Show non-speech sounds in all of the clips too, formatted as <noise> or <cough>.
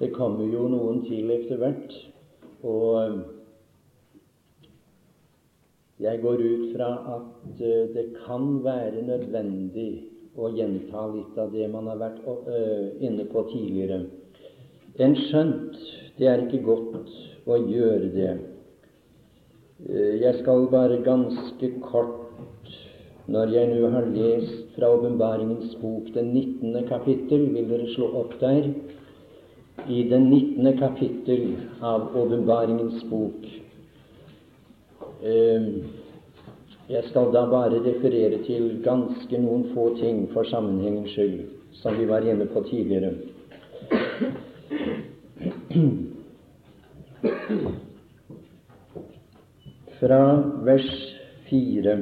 Det kommer jo noen til etter hvert, og eh, jeg går ut fra at eh, det kan være nødvendig å gjenta litt av det man har vært eh, inne på tidligere. En skjønt det er ikke godt å gjøre det. Jeg skal bare ganske kort når jeg nå har lest fra Åpenbaringens bok, den 19. kapittel, vil dere slå opp der, i det 19. kapittel av Åpenbaringens bok. Ehm, jeg skal da bare referere til ganske noen få ting for sammenhengens skyld, som vi var inne på tidligere. Fra vers 4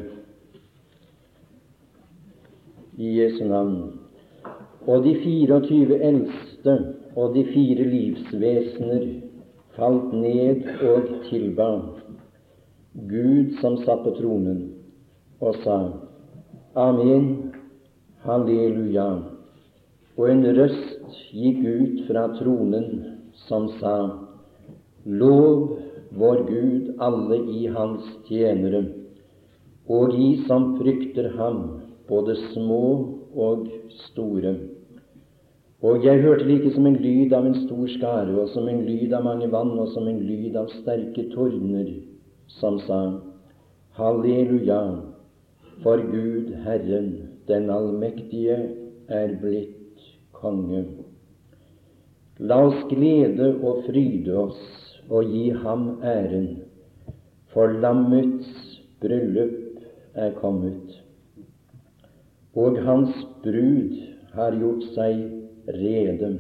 i Jesu navn. Og de 24 eldste og de fire livsvesener falt ned og tilba Gud som satt på tronen, og sa Amen, halleluja. Og en røst gikk ut fra tronen som sa Lov vår Gud, alle i Hans tjenere, og de som frykter Ham, både små og store. Og jeg hørte like som en lyd av en stor skare, og som en lyd av mange vann, og som en lyd av sterke tordner, som sa, Halleluja, for Gud Herren, den allmektige, er blitt konge. La oss glede og fryde oss og gi ham æren, for lammets bryllup er kommet og hans brud har gjort seg rede.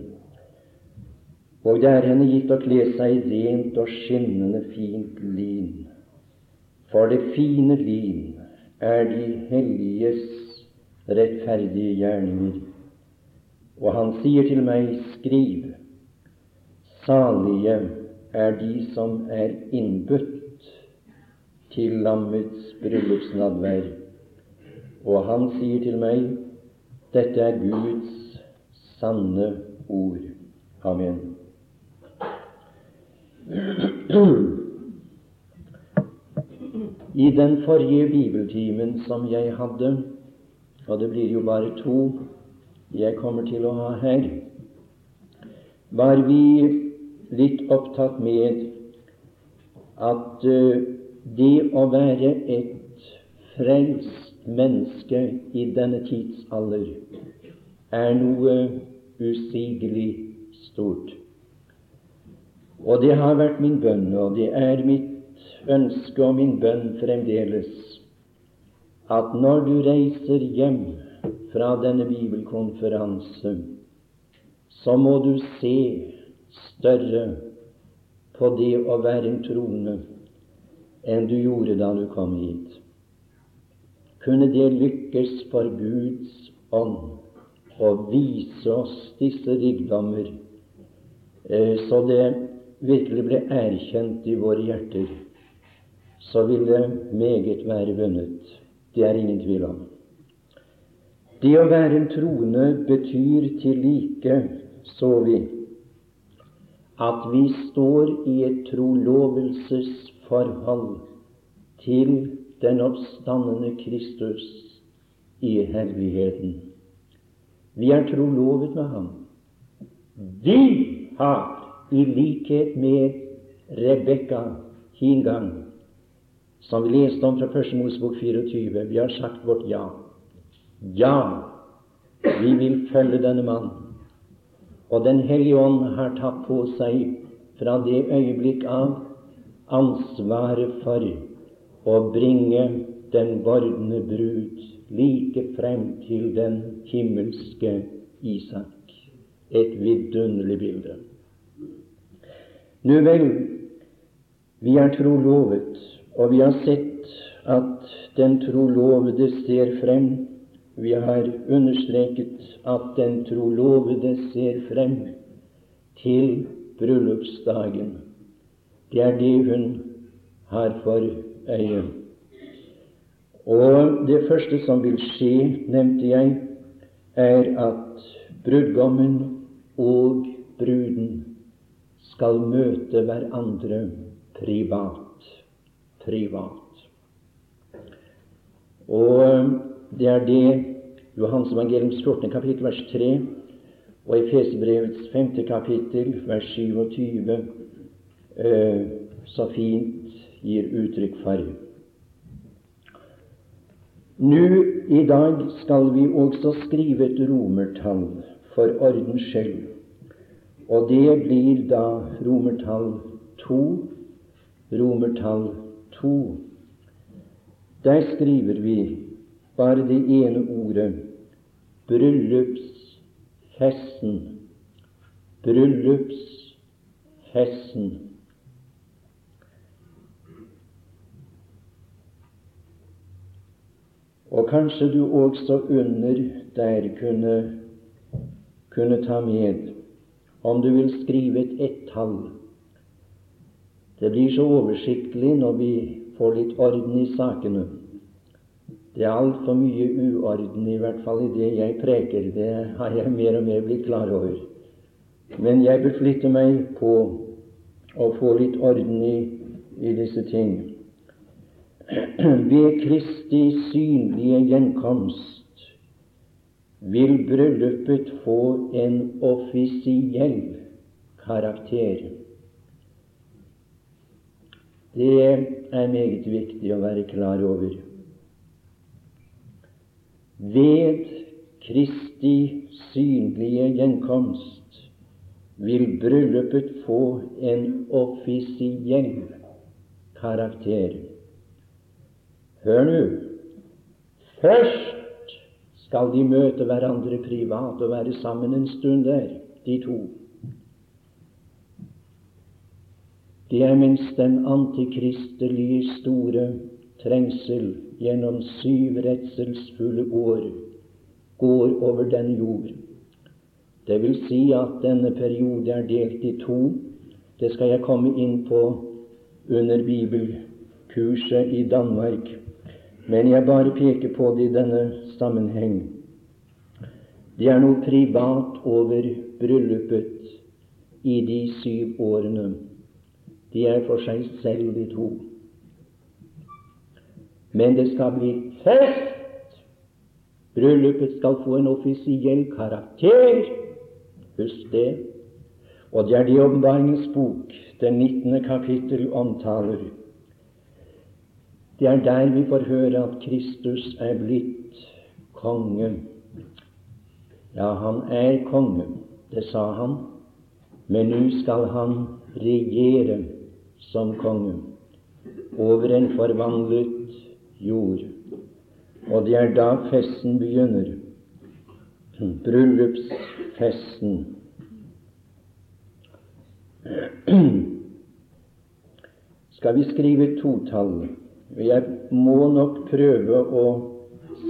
Og det er henne gitt å kle seg i rent og skinnende fint lin. For det fine lin er de helliges rettferdige gjerninger. Og han sier til meg, skriv, salige er de som er innbudt til lammets bryllupsnadvær. Og han sier til meg, dette er Guds sanne ord. Amen. I den forrige bibeltimen som jeg hadde, og det blir jo bare to jeg kommer til å ha her, var vi litt opptatt med at eh, det å være et frelst menneske i denne tidsalder er noe usigelig stort. Og det har vært min bønn, og det er mitt ønske og min bønn fremdeles, at når du reiser hjem fra denne bibelkonferanse, så må du se større på det å være en troende enn du gjorde da du kom hit kunne det lykkes for Guds ånd å vise oss disse rikdommer, eh, så det virkelig ble erkjent i våre hjerter, så ville meget være vunnet. Det er ingen tvil om. Det å være en troende betyr til like, så vi, at vi står i et trolovelsesforhold til den oppstandende Kristus i herligheten. Vi er trolovet med ham. Vi har, i likhet med Rebekka hin gang, som vi leste om fra Første Mosebok 24, vi har sagt vårt ja. Ja, vi vil følge denne mannen. Og Den hellige ånd har tatt på seg fra det øyeblikk av ansvaret for å bringe den vordende brud like frem til den himmelske Isak. Et vidunderlig bilde. Nu vel, vi er trolovet, og vi har sett at den trolovede ser frem. Vi har understreket at den trolovede ser frem til bryllupsdagen. Det er det hun har for øye. Og det første som vil skje, nevnte jeg, er at brudgommen og bruden skal møte hverandre privat. Privat. Og eh, det er det Johans evangeliums 14. kapittel, vers 3, og i Efeserbrevets 5. kapittel, vers 27, eh, så fint gir uttrykk for. Nå i dag skal vi også skrive et romertall for ordens skyld, og det blir da romertall to. Romertall to. Der skriver vi bare det ene ordet bryllupsfesten. Bryllupsfesten. Og kanskje du også under der kunne, kunne ta med, om du vil skrive et ett-tall. Det blir så oversiktlig når vi får litt orden i sakene. Det er altfor mye uorden, i hvert fall i det jeg preker. Det har jeg mer og mer blitt klar over. Men jeg beflitter meg på å få litt orden i, i disse ting. <clears throat> Ved Kristi synlige gjenkomst vil bryllupet få en offisiell karakter. Det er meget viktig å være klar over. Ved Kristi synlige gjenkomst vil bryllupet få en offisiell karakter. Hør nå. Først skal de møte hverandre privat og være sammen en stund der, de to. Det er mens den antikristelige store trengsel gjennom syv redselsfulle år går over den jord. Det vil si at denne periode er delt i to. Det skal jeg komme inn på under bibelkurset i Danmark. Men jeg bare peker på det i denne sammenheng. Det er noe privat over bryllupet i de syv årene. De er for seg selv, de to. Men det skal bli fest. Bryllupet skal få en offisiell karakter. Husk det. Og det er det Åpenbaringens bok, den 19. kapittel, omtaler. Det er der vi får høre at Kristus er blitt konge. Ja, han er konge, det sa han, men nå skal han regjere som konge over en forvandlet jord. Og det er da festen begynner. Bryllupsfesten. <clears throat> Skal vi skrive totall? Jeg må nok prøve å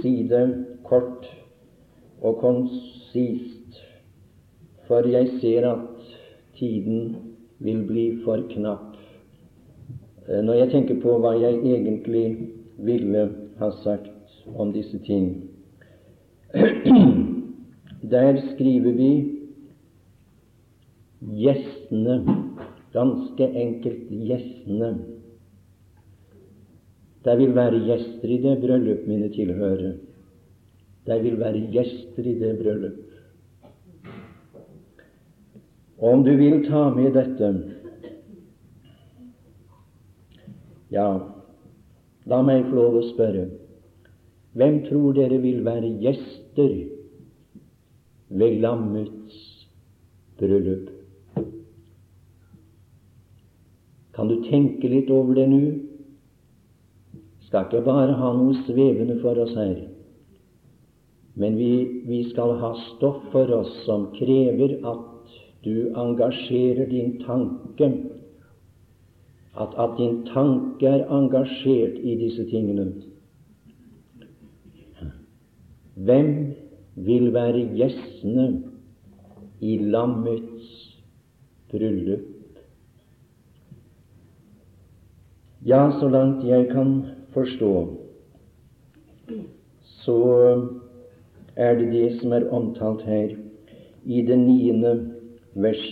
si det kort og konsist, for jeg ser at tiden vil bli for knapp. Eh, når jeg tenker på hva jeg egentlig ville ha sagt om disse ting. <clears throat> Der skriver vi gjestene, ganske enkelt gjestene. Det vil være gjester i det bryllup mine tilhører. De vil være gjester i det bryllup. Om du vil ta med dette Ja, La meg få lov å spørre hvem tror dere vil være gjester ved lammets bryllup? Kan du tenke litt over det nå? Skal ikke bare ha noe svevende for oss her, men vi, vi skal ha stoff for oss som krever at du engasjerer din tanke at, at din tanke er engasjert i disse tingene. Hvem vil være gjestene i lammets bryllup? Ja, så langt jeg kan forstå, så er det det som er omtalt her i det niende vers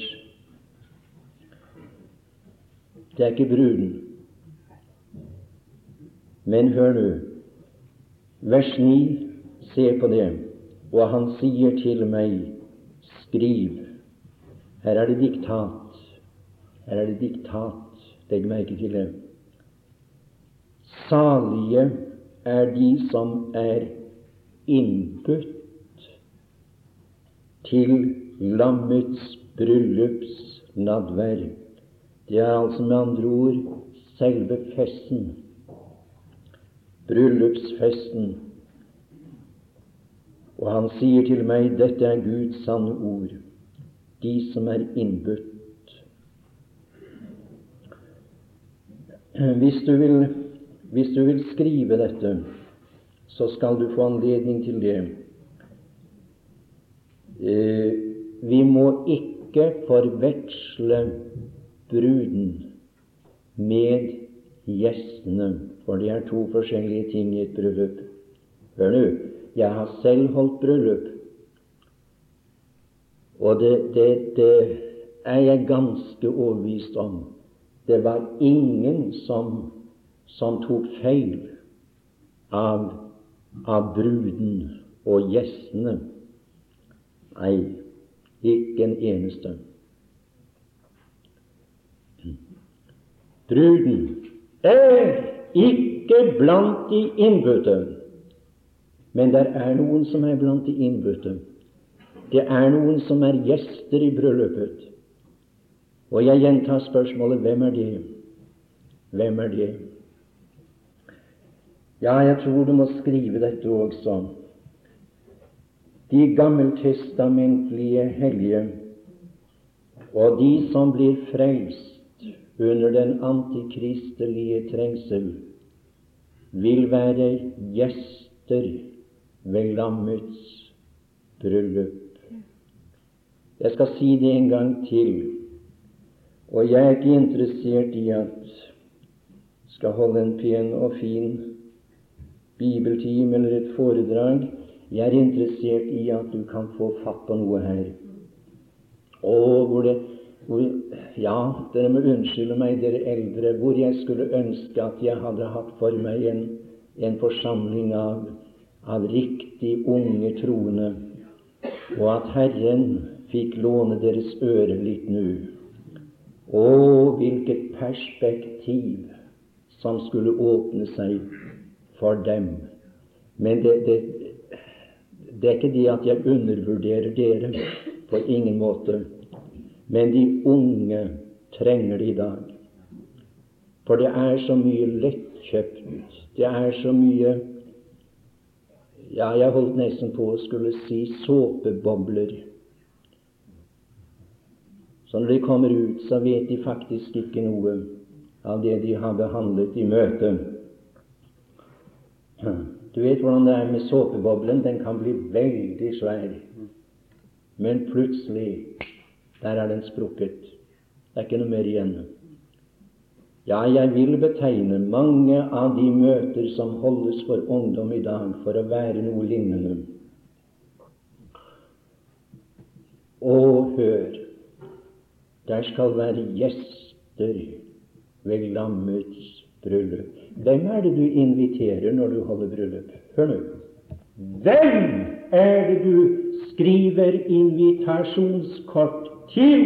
Det er ikke bruden. Men hør nå, vers 9, se på det, og han sier til meg, skriv. Her er det diktat. Her er det diktat. Legg merke til det. Salige er de som er innbudt til lammets bryllupsnadverd Det er altså med andre ord selve festen, bryllupsfesten. Og han sier til meg, dette er Guds sanne ord, de som er innbudt. Hvis du vil, hvis du vil skrive dette, så skal du få anledning til det. Eh, vi må ikke forveksle bruden med gjestene, for det er to forskjellige ting i et bryllup. Hør nå, jeg har selv holdt bryllup, og det, det, det er jeg ganske overbevist om. Det var ingen som, som tok feil av, av bruden og gjestene. Nei, ikke en eneste. Bruden er ikke blant de innbudte. Men det er noen som er blant de innbudte. Det er noen som er gjester i bryllupet. Og jeg gjentar spørsmålet hvem er det? Hvem er det? Ja, jeg tror du må skrive dette også. De gammeltestamentlige hellige og de som blir frelst under den antikristelige trengsel, vil være gjester ved lammets bryllup. Jeg skal si det en gang til, og jeg er ikke interessert i at skal holde en pen og fin bibeltime eller et foredrag. Jeg er interessert i at du kan få fatt på noe her. Og hvor det hvor, ja, dere må unnskylde meg, dere eldre, hvor jeg skulle ønske at jeg hadde hatt for meg en, en forsamling av, av riktig unge troende, og at Herren fikk låne deres øre litt nå. Å, hvilket perspektiv som skulle åpne seg for dem. Men det, det, det er ikke det at jeg undervurderer dere, på ingen måte. Men de unge trenger det i dag. For det er så mye lettkjøpt. Det er så mye Ja, jeg holdt nesten på å skulle si såpebobler. Så når de kommer ut, så vet de faktisk ikke noe av det de har behandlet i møtet. Du vet hvordan det er med såpeboblen. Den kan bli veldig svær. Men plutselig der er den sprukket. Det er ikke noe mer igjen. Ja, jeg vil betegne mange av de møter som holdes for ungdom i dag, for å være noe lignende. Og hør, der skal være gjester ved lammets bryllup. Hvem er det du inviterer når du holder bryllup? Hør nå. Hvem er det du skriver invitasjonskort til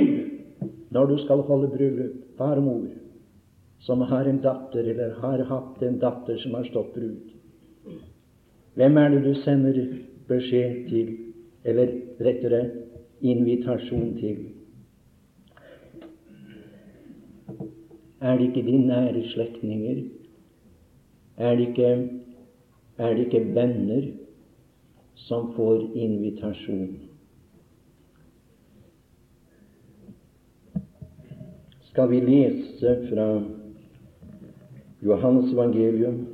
når du skal holde bryllup, far og mor, som har en datter eller har hatt en datter som har stått brud. Hvem er det du sender beskjed til, eller rettere invitasjon til? Er det ikke de nære slektninger? Er det ikke, er det ikke venner som får invitasjon? skal vi lese fra Johannes evangelium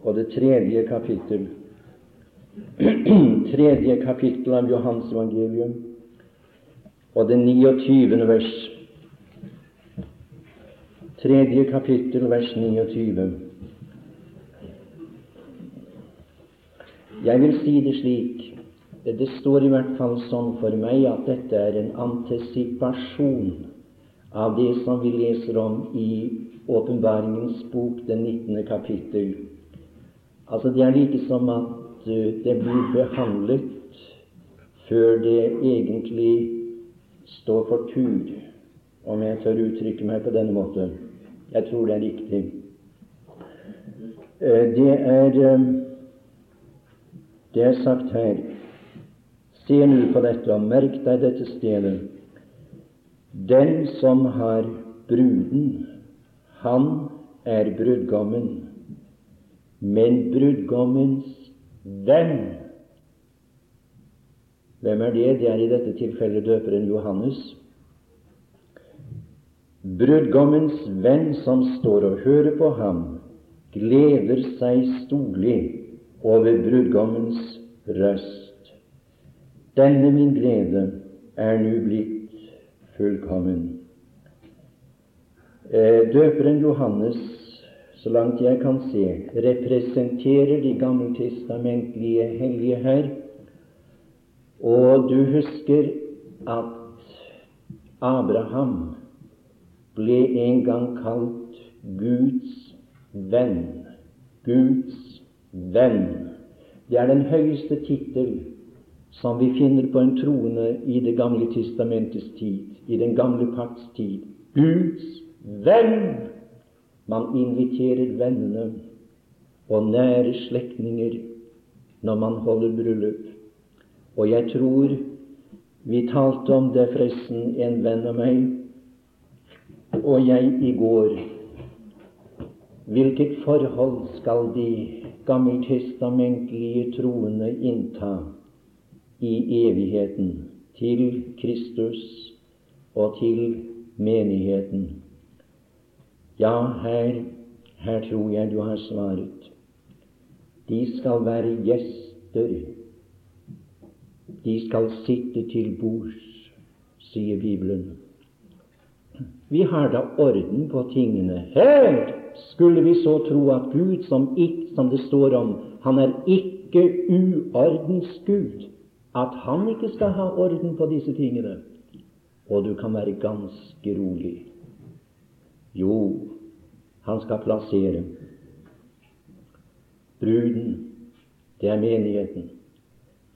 og det tredje kapittel. <clears throat> tredje kapittel av Johannes evangelium og det 29. vers. Tredje kapittel, vers 29. Jeg vil si det slik det står i hvert fall sånn for meg at dette er en antisipasjon av det som vi leser om i Åpenbaringens bok, det 19. kapittel. Altså, det er like som at uh, det blir behandlet før det egentlig står for tur, om jeg tør uttrykke meg på denne måten. Jeg tror det er riktig. Uh, det er uh, det er sagt her Se nå på dette, og merk deg dette stedet. Den som har bruden, han er brudgommen. Men brudgommens venn Hvem er det? Det er i dette tilfellet døperen Johannes. Brudgommens venn som står og hører på ham, gleder seg storlig over brudgommens røst. Denne min glede er nå blitt fullkommen. Eh, døperen Johannes, så langt jeg kan se, representerer de gammeltestamentlige hellige her. Og du husker at Abraham ble en gang kalt Guds venn. Guds venn. Det er den høyeste tittel som vi finner på en troende i Det gamle testamentets tid, i den gamle pakts tid. Guds venn. Man inviterer vennene og nære slektninger når man holder bryllup. Og jeg tror vi talte om det forresten, en venn av meg og jeg i går. Hvilket forhold skal de gammeltestamentlige troende innta i evigheten til Kristus og til menigheten? Ja, her, her tror jeg du har svaret. De skal være gjester. De skal sitte til bords, sier Bibelen. Vi har da orden på tingene. Her skulle vi så tro at Gud, som, ikke, som det står om, han er ikke uordens Gud, at han ikke skal ha orden på disse tingene. Og du kan være ganske rolig. Jo, han skal plassere. Bruden, det er menigheten.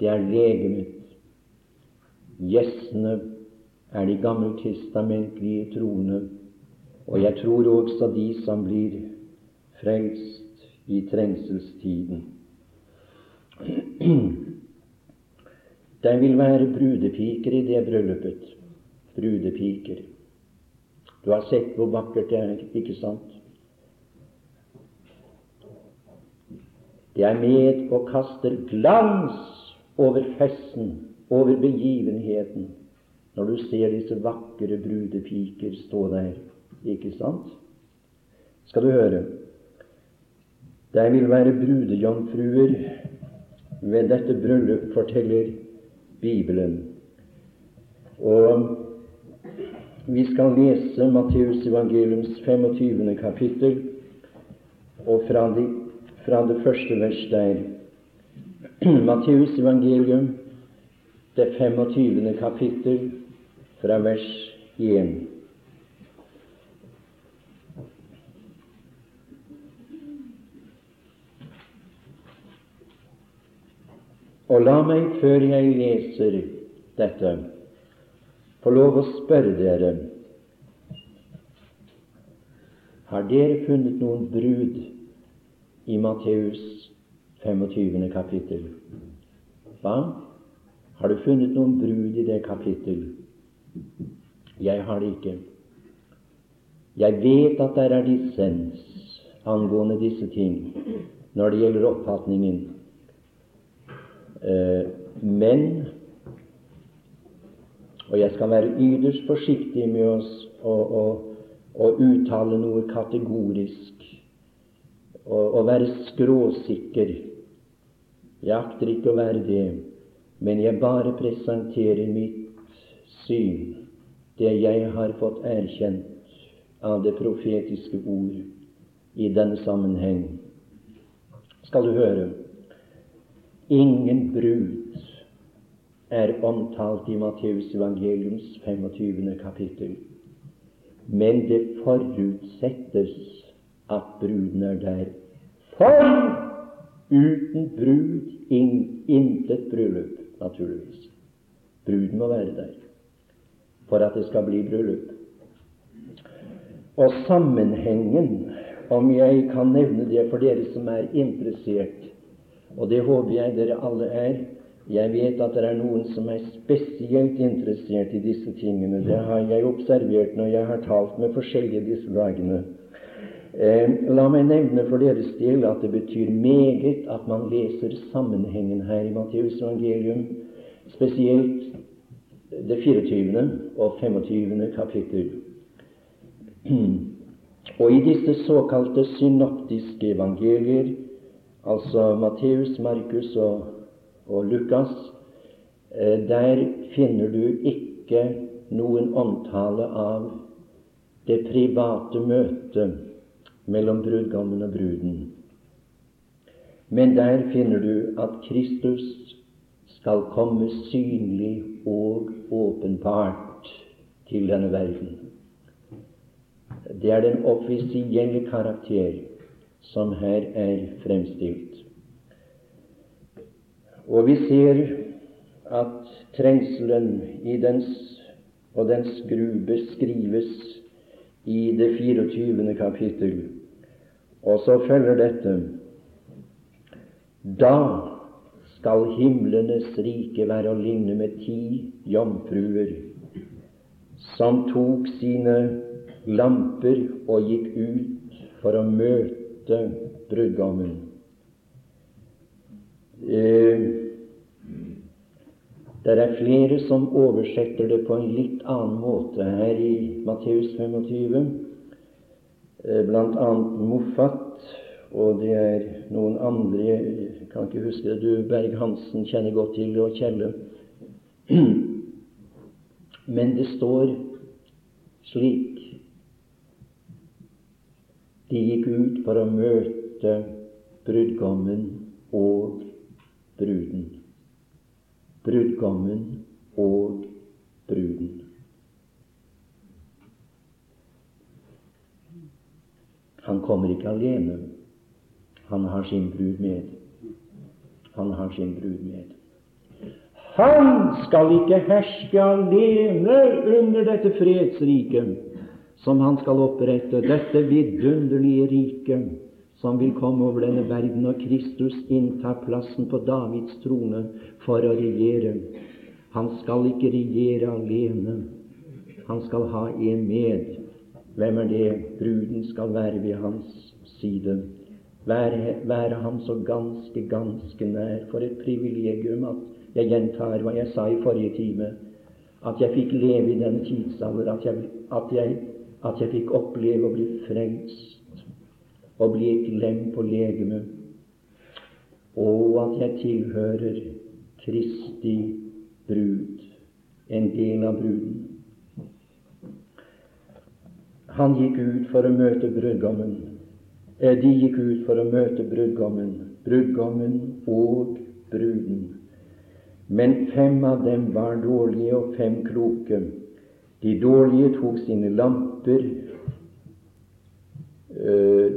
Det er legemet. Gjestene er de gammeltestamentlige troende, og jeg tror også de som blir frelst i trengselstiden. Det vil være brudepiker i det bryllupet. Brudepiker. Du har sett hvor vakkert det er, ikke sant? Det er med og kaster glans over festen, over begivenheten, når du ser disse vakre brudepiker stå der. Ikke sant? Skal du høre Det vil være brudejomfruer ved dette bryllup, forteller Bibelen. Og vi skal lese Matteus evangeliums 25. kapittel, og fra de fra det første vers der. <clears throat> Matteus evangelium, det 25. kapittel, fra vers 1. Og la meg, før jeg leser dette, få lov å spørre dere Har dere funnet noen brud i Matteus 25. kapittel. Hva? Har du funnet noen brud i det kapittel? Jeg har det ikke. Jeg vet at der er dissens angående disse ting når det gjelder oppfatningen. Eh, men og jeg skal være ytterst forsiktig med oss å, uttale noe kategorisk å være skråsikker. Jeg akter ikke å være det, men jeg bare presenterer mitt syn, det jeg har fått erkjent av det profetiske ord i denne sammenheng. Skal du høre ingen brud er omtalt i Matteus evangeliums 25. kapittel. men det forutsettes at bruden er der. For uten brud in, intet bryllup, naturligvis. Bruden må være der for at det skal bli bryllup. Og sammenhengen, om jeg kan nevne det for dere som er interessert, og det håper jeg dere alle er, jeg vet at det er noen som er spesielt interessert i disse tingene. Det har jeg observert når jeg har talt med forskjellige disse dagene. Eh, la meg nevne for deres del at det betyr meget at man leser sammenhengen her i Matteus evangelium, spesielt det 24. og 25. kapittel. <clears throat> Og i disse såkalte synoptiske evangelier, altså Matteus, Markus og og Lukas, eh, der finner du ikke noen omtale av det private møtet mellom brudgommen og bruden. Men der finner du at Kristus skal komme synlig og åpenbart til denne verden. Det er den offisielle karakter som her er fremstilt. Og vi ser at trengselen i dens og dens gru beskrives i det 24. kapittel. Og så følger dette Da skal himlenes rike være å ligne med ti jomfruer som tok sine lamper og gikk ut for å møte brudgommen. Eh, det er flere som oversetter det på en litt annen måte her i Matteus 25, eh, bl.a. Moffat, og det er noen andre Jeg kan ikke huske det. Du, Berg-Hansen, kjenner godt til og Kjelle. <clears throat> Men det står slik De gikk ut for å møte brudgommen og bruden. Brudgommen og bruden. Han kommer ikke alene. Han har sin brud med. Han har sin brud med. Han skal ikke herske alene under dette fredsriket som han skal opprette, dette vidunderlige riket som vil komme over denne verden, og Kristus inntar plassen på Davids trone for å regjere. Han skal ikke regjere alene. Han skal ha en med. Hvem er det? Bruden skal være ved hans side. Være, være ham så ganske, ganske nær. For et privilegium at jeg gjentar hva jeg sa i forrige time, at jeg fikk leve i denne tidsalder, at jeg, at jeg, at jeg fikk oppleve å bli frelst og bli et lem på legemet, og at jeg tilhører Kristi brud, en del av bruden. Han gikk ut for å møte brudgommen. Eh, de gikk ut for å møte brudgommen, brudgommen og bruden. Men fem av dem var dårlige og fem kloke. De dårlige tok sine lamper Eh,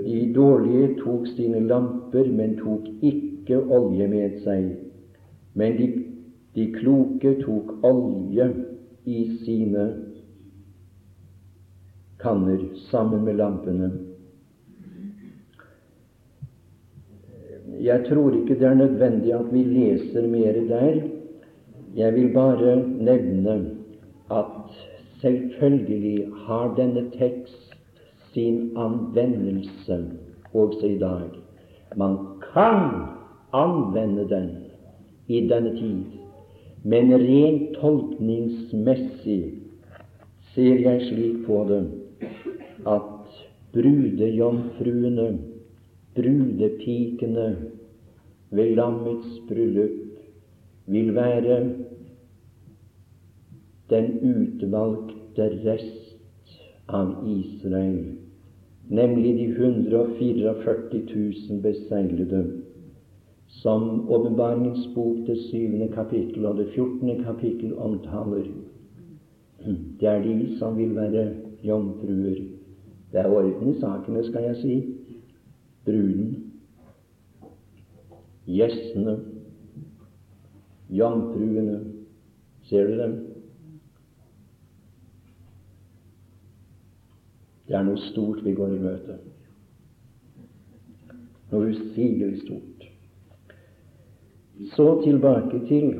de dårlige tok sine lamper, men tok ikke olje med seg. Men de, de kloke tok olje i sine kanner sammen med lampene. Jeg tror ikke det er nødvendig at vi leser mer der. Jeg vil bare nevne at selvfølgelig har denne tekst sin anvendelse også i dag. Man kan anvende den i denne tid, men rent tolkningsmessig ser jeg slik på det at brudejomfruene, brudepikene ved lammets bryllup, vil være den utvalgte rest av Israel nemlig de 144 000 beseglede, som Åpenbaringens bok, det syvende kapittel og det fjortende kapittel omtaler. Det er de som vil være jomfruer. Det er orden i sakene, skal jeg si. Bruden, gjestene, jomfruene. Ser du dem? Det er noe stort vi går i møte. Noe usigelig stort. Så tilbake til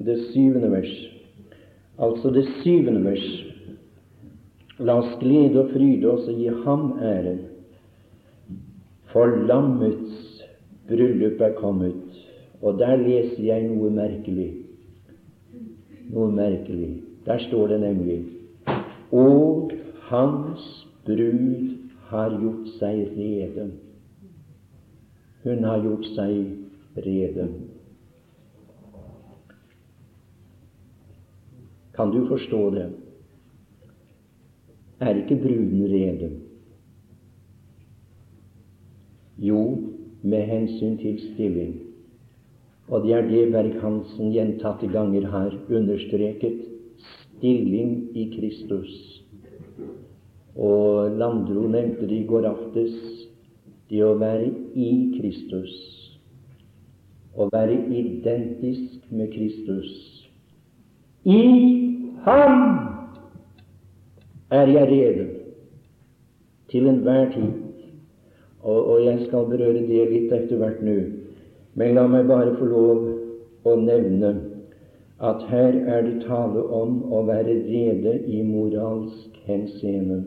det syvende vers. Altså det syvende vers. La oss glede og fryde oss og gi ham æren. For lammets bryllup er kommet. Og der leser jeg noe merkelig. Noe merkelig. Der står det nemlig Og hans brud har gjort seg rede. Hun har gjort seg rede. Kan du forstå det? Er ikke bruden rede? Jo, med hensyn til stilling. Og det er det Berg-Hansen gjentatte ganger har understreket. Stilling i Kristus. Og Landro nevnte det i går aftes. Det å være i Kristus. Å være identisk med Kristus. I Ham er jeg rede til enhver tid. Og, og jeg skal berøre det litt etter hvert nå. Men la meg bare få lov å nevne at her er det tale om å være rede i moralsk henseende.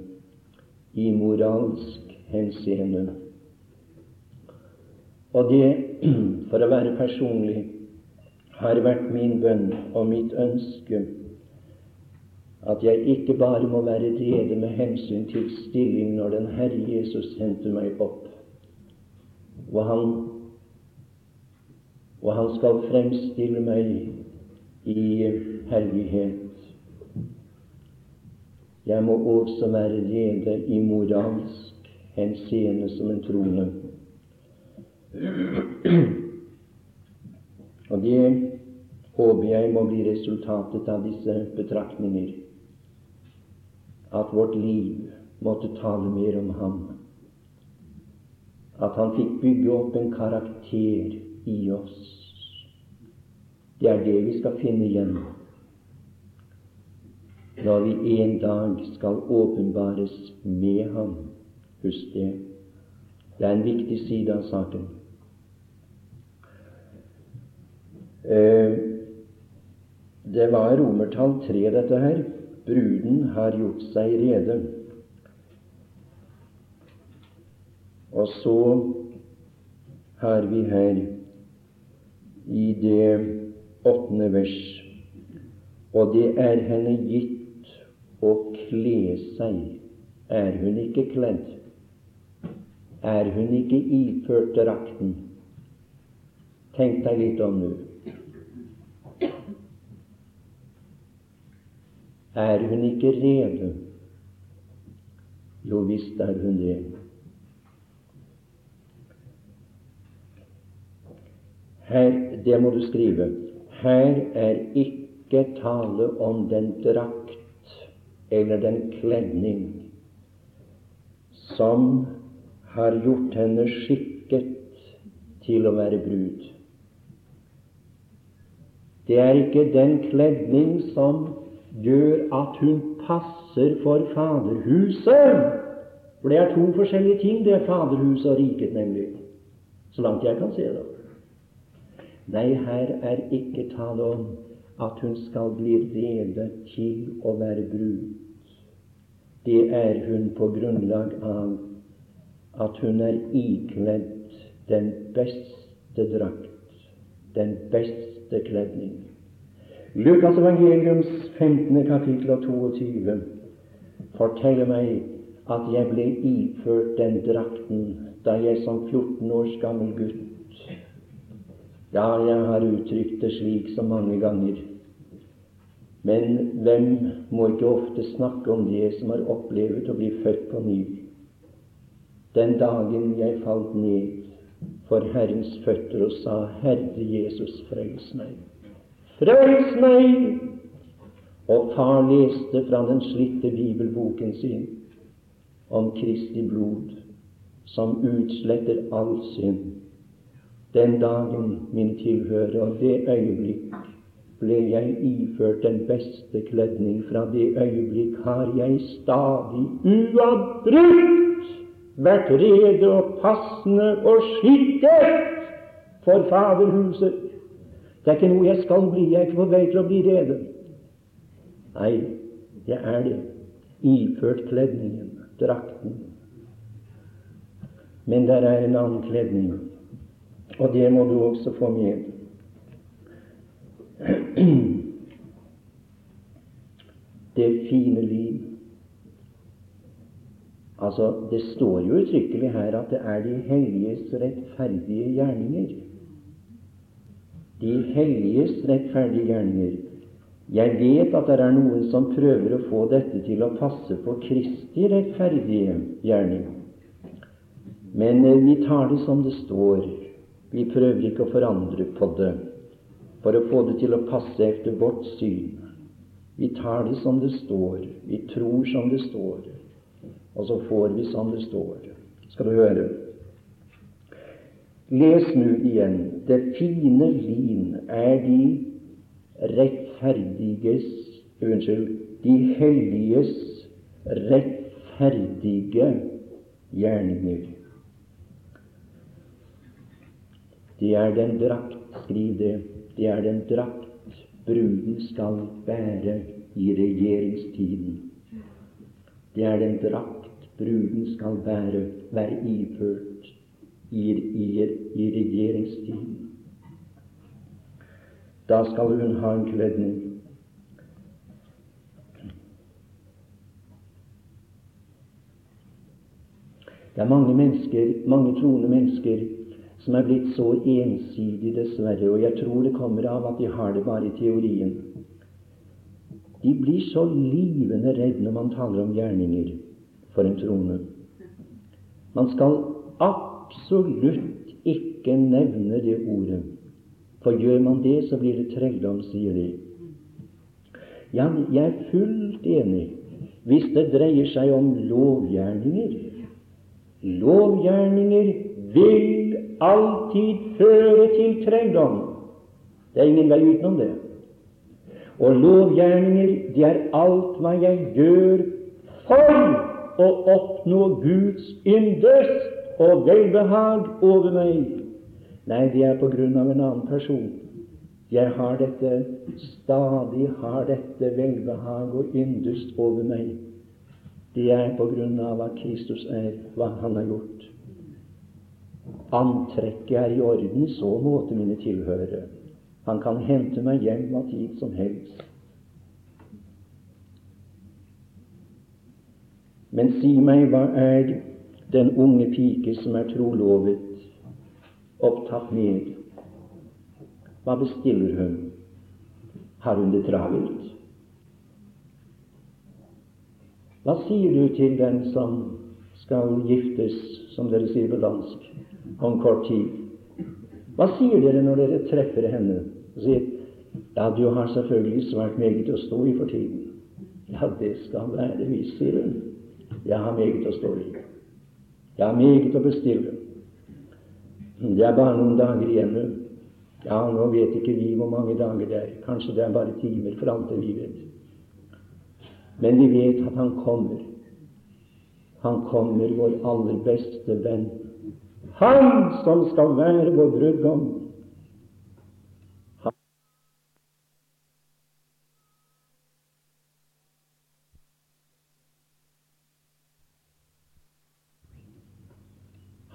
I moralsk henseende. Og det, <clears throat> for å være personlig, har vært min bønn og mitt ønske at jeg ikke bare må være rede med hensyn til stilling når den Herre Jesus henter meg opp, og han, og han skal fremstille meg i herlighet. Jeg må også være rede i moralsk henseende som en trone. Og det håper jeg må bli resultatet av disse betraktninger. At vårt liv måtte tale mer om ham. At han fikk bygge opp en karakter i oss. Det er det vi skal finne igjen når vi en dag skal åpenbares med ham. Husk det. Det er en viktig side av saken. Det var romertall tre, dette her. Bruden har gjort seg rede. Og så har vi her i det åttende vers Og det er henne gitt å kle seg. Er hun ikke kledd? Er hun ikke iført drakten? Tenk deg litt om nå. Er hun ikke rede? Jo visst er hun det. Her, det må du skrive. Her er ikke tale om den drakt eller den kledning som har gjort henne skikket til å være brud. Det er ikke den kledning som gjør at hun passer for Faderhuset. For det er to forskjellige ting, det er Faderhuset og riket, nemlig. Så langt jeg kan se det. Nei, her er ikke tale om at hun skal bli rede til å være brud. Det er hun på grunnlag av at hun er ikledd den beste drakt, den beste kledning. Lukas evangeliums 15. kapittel og 22 forteller meg at jeg ble iført den drakten da jeg som 14 års gammel gutt Ja, jeg har uttrykt det slik så mange ganger. Men hvem må ikke ofte snakke om det som har opplevd å bli født på ny? Den dagen jeg falt ned for Herrens føtter og sa, Herre Jesus, frels meg. Frels meg! Og far leste fra den slitte bibelboken sin om Kristi blod, som utsletter all synd. Den dagen, min tilhører, og det øyeblikk ble jeg iført den beste kledning. Fra det øyeblikk har jeg stadig uavbrutt vært rede og passende og skikket for Faderhuset. Det er ikke noe jeg skal bli. Jeg er ikke på vei til å bli rede. Nei, jeg er det. Iført kledningen, drakten. Men der er en annen kledning, og det må du også få med. Det fine liv. Altså, Det står jo uttrykkelig her at det er de helliges rettferdige gjerninger. De helliges rettferdige gjerninger. Jeg vet at det er noen som prøver å få dette til å passe på Kristi rettferdige gjerning. Men eh, vi tar det som det står. Vi prøver ikke å forandre på det for å få det til å passe etter vårt syn. Vi tar det som det står. Vi tror som det står. Og så får vi som det står. Skal du høre? Les nå igjen. Det fine lin er de rettferdiges Unnskyld, de helliges rettferdige gjerninger. Det er den drakt, skriv det, det er den drakt bruden skal bære i regjeringstiden. Det er den drakt bruden skal bære, være iført i, i, i regjeringstiden. Da skal hun ha en kledning. Det er mange mennesker, mange troende mennesker som er blitt så ensidig, dessverre, og jeg tror det kommer av at de har det bare i teorien. De blir så livende redd når man taler om gjerninger for en trone. Man skal absolutt ikke nevne det ordet. For gjør man det, så blir det trelldom, sier de. Ja, jeg er fullt enig hvis det dreier seg om lovgjerninger. Lovgjerninger vil alltid føre til trengdom. Det er ingen vei utenom det. Og lovgjerninger, det er alt hva jeg gjør for å oppnå Guds yndest og velbehag over meg. Nei, det er på grunn av en annen person. Jeg har dette, stadig har dette velbehag og yndest over meg. Det er på grunn av hva Kristus er hva Han har gjort. Antrekket er i orden, i så måte mine tilhørere. Han kan hente meg hjem av tid som helst. Men si meg, hva er den unge pike som er trolovet, opptatt med. Hva bestiller hun? Har hun det travelt? Hva sier du til den som skal giftes, som dere sier på dansk, om kort tid? Hva sier dere når dere treffer henne og sier ja, du har selvfølgelig svært meget å stå i for tiden. Ja, det skal være visst, sier hun. Jeg har meget å stå i. Jeg har meget å bestille. Det er bare noen dager igjen nå. Ja, nå vet ikke vi hvor mange dager det er. Kanskje det er bare timer, for alt det vi vet. Men vi vet at Han kommer. Han kommer, vår aller beste venn. Han som skal være vår brudgom.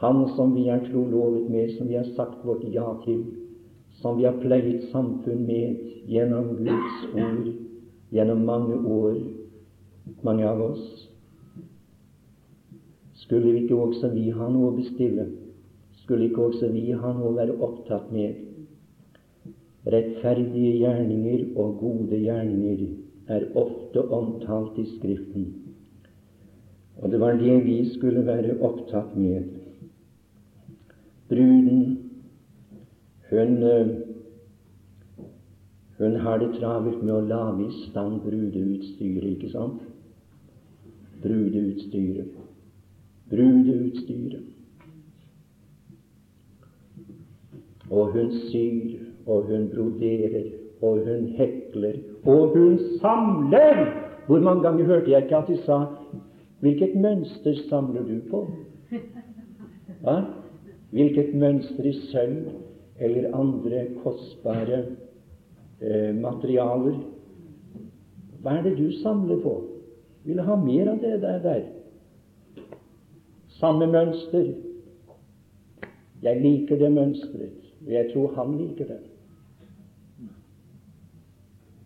Han som vi er trolovet med, som vi har sagt vårt ja til, som vi har pleiet samfunn med gjennom Guds ord gjennom mange år, mange av oss. Skulle vi ikke også vi ha noe å bestille? Skulle ikke også vi ha noe å være opptatt med? Rettferdige gjerninger og gode gjerninger er ofte omtalt i Skriften. Og det var det vi skulle være opptatt med. Bruden, hun, Hun har det travelt med å lage i stand brudeutstyret, ikke sant? Brudeutstyret. Brudeutstyret. Og hun syr, og hun broderer, og hun hekler, og hun samler! Hvor mange ganger hørte jeg ikke at de sa 'Hvilket mønster samler du på?' <laughs> Ja? Hvilket mønster i sølv eller andre kostbare eh, materialer? Hva er det du samler på? Vil ha mer av det der. der. Samme mønster. Jeg liker det mønsteret. Jeg tror han liker det.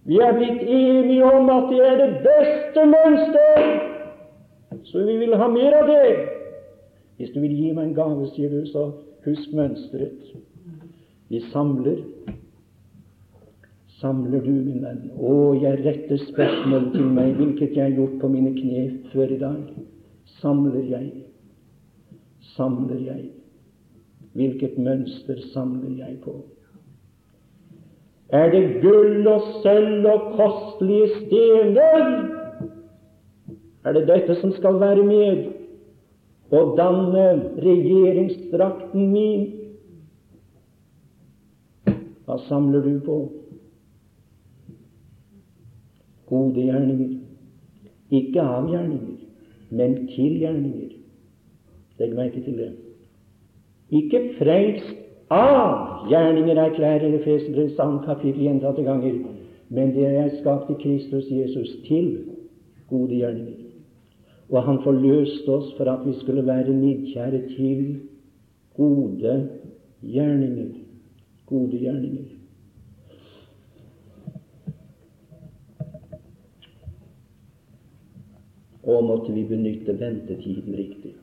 Vi er blitt enige om at det er det beste mønster, så vi vil ha mer av det. Hvis du vil gi meg en gave, sier du, så husk mønsteret. Vi samler. Samler du, min venn? Å, jeg retter spørsmål til meg, hvilket jeg har gjort på mine kne før i dag. Samler jeg? Samler jeg? Hvilket mønster samler jeg på? Er det gull og sølv og kostelige stener? Er det dette som skal være med og danne regjeringsdrakten min? Hva samler du på? Gode gjerninger. Ikke av gjerninger, men til gjerninger. Legg merke til det. Ikke frelst av gjerninger, erklærer Efeserbrevets andre kapittel gjentatte ganger, men det er skapt i Kristus Jesus til gode gjerninger. Og Han forløste oss for at vi skulle være nidkjære til gode gjerninger. Gode gjerninger. Og måtte vi benytte ventetiden riktig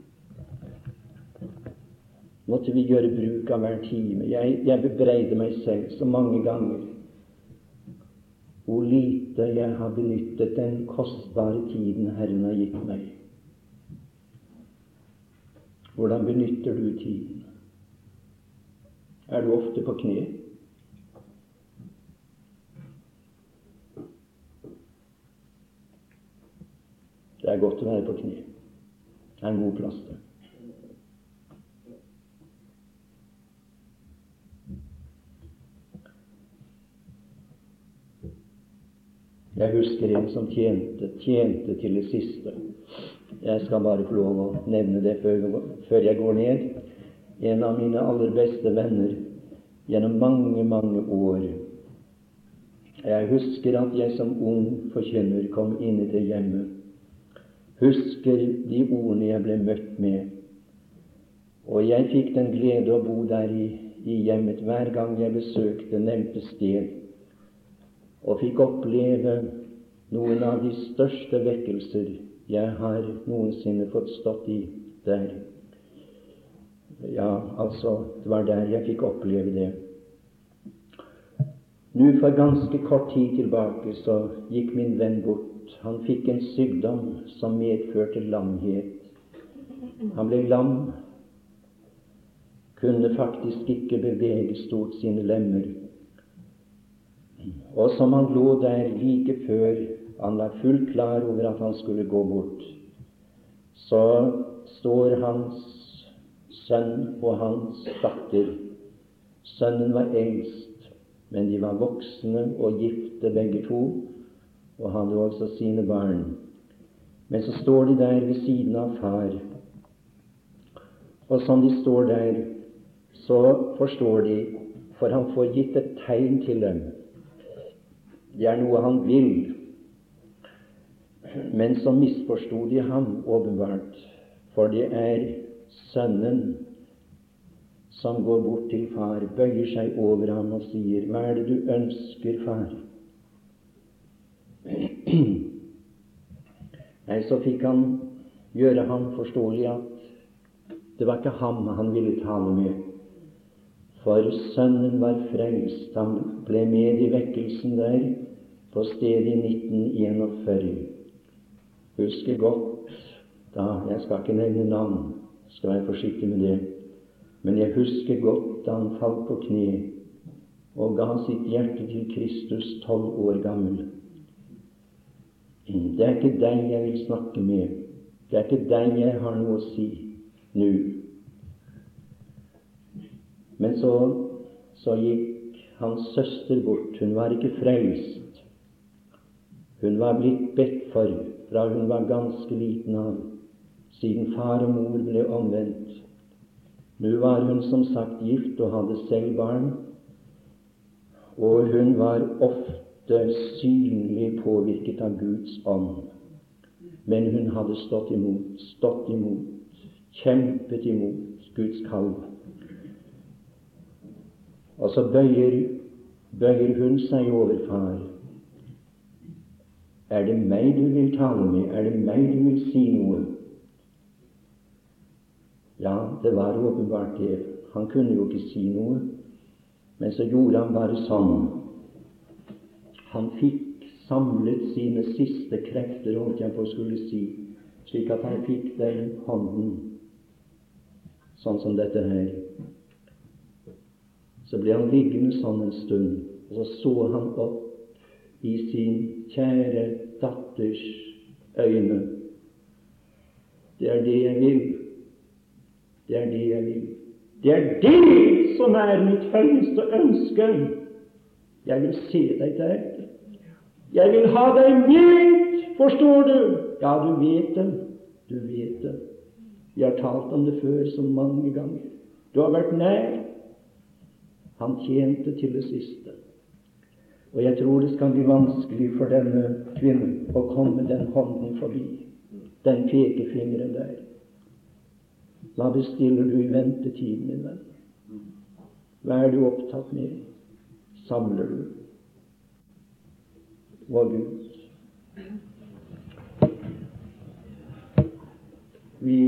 måtte vi gjøre bruk av hver time. Jeg, jeg bebreider meg selv så mange ganger hvor lite jeg har benyttet den kostbare tiden Herren har gitt meg. Hvordan benytter du tiden? Er du ofte på kne? Det er godt å være på kne. Det er en god plass, det. Jeg husker en som tjente, tjente til det siste. Jeg skal bare få lov å nevne det før, jeg går ned. En av mine aller beste venner gjennom mange, mange år. Jeg husker at jeg som ung forkynner kom inn i det hjemmet. Husker de ordene jeg ble møtt med. Og jeg fikk den glede å bo der i, i hjemmet hver gang jeg besøkte nevnte sted og fikk oppleve noen av de største vekkelser jeg har noensinne fått stått i der. Ja, altså, det var der jeg fikk oppleve det. Nå For ganske kort tid tilbake så gikk min venn bort. Han fikk en sykdom som medførte lamhet. Han ble lam, kunne faktisk ikke bevege stort sine lemmer. Og som han lå der like før han var fullt klar over at han skulle gå bort, så står hans sønn og hans datter. Sønnen var eldst, men de var voksne og gifte begge to, og hadde også sine barn. Men så står de der ved siden av far, og som de står der, så forstår de, for han får gitt et tegn til dem det er noe han vil. Men så misforsto de ham åpenbart, for det er sønnen som går bort til far, bøyer seg over ham og sier, 'Hva er det du ønsker, far?' <clears throat> Nei, så fikk han gjøre ham forståelig at det var ikke ham han ville tale med. For sønnen var frelst. Han ble med i vekkelsen der på stedet i 1941. Husker godt da Jeg skal ikke nevne navn, skal være forsiktig med det. Men jeg husker godt da han falt på kne og ga sitt hjerte til Kristus tolv år gammel. Det er ikke deg jeg vil snakke med. Det er ikke deg jeg har noe å si nå. Men så, så gikk hans søster bort. Hun var ikke frelst. Hun var blitt bedt for fra hun var ganske liten av, siden far og mor ble omvendt. Nå var hun som sagt gift og hadde selv barn, og hun var ofte synlig påvirket av Guds ånd. Men hun hadde stått imot, stått imot, kjempet imot Guds kall. Og så bøyer, bøyer hun seg over far. Er det meg du vil tale med? Er det meg du vil si noe? Ja, det var åpenbart det. Han kunne jo ikke si noe. Men så gjorde han bare sånn. Han fikk samlet sine siste krefter, holdt jeg på å skulle si, slik at han fikk den hånden, sånn som dette her. Så ble han liggende sånn en stund, og så så han opp i sin kjære datters øyne. Det er det jeg vil. Det er det jeg vil. Det er det som er mitt høyeste ønske. Jeg vil se deg der. Jeg vil ha deg med, forstår du? Ja, du vet det. Du vet det. Vi har talt om det før så mange ganger. Du har vært nær. Han tjente til det siste. Og jeg tror det skal bli vanskelig for denne kvinnen å komme den hånden forbi, den pekefingeren der. Hva bestiller du i ventetiden, min venn? Hva er du opptatt med? Samler du? Vår Gud. Vi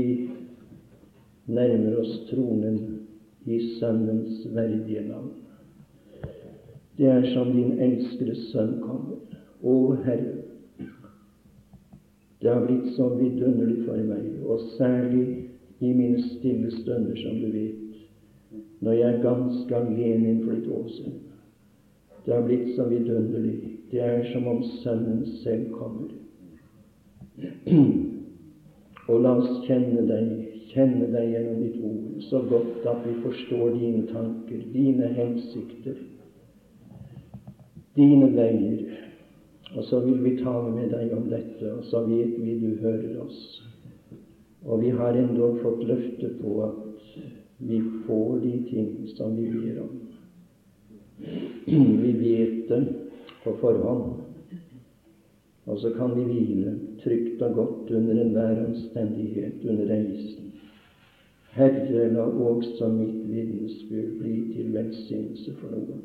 nærmer oss tronen i Sønnens verdige navn. Det er som din elskede sønn kommer. Å Herre, det har blitt så vidunderlig for meg, og særlig i mine stille stunder, som du vet, når jeg er ganske alene innenfor ditt åsyn. Det har blitt så vidunderlig. Det er som om Sønnen selv kommer. <clears throat> Og la oss kjenne deg, kjenne deg gjennom ditt ord så godt at vi forstår dine tanker, dine hensikter, dine veier. Og så vil vi tale med deg om dette, og så vet vi du hører oss. Og vi har endog fått løfte på at vi får de ting som vi ber om. Vi vet det på forhånd. Og så kan vi hvile trygt og godt under enhver omstendighet under reisen. Herre, la også mitt vitnesbyrd bli til velsignelse for noen.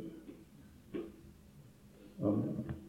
Amen.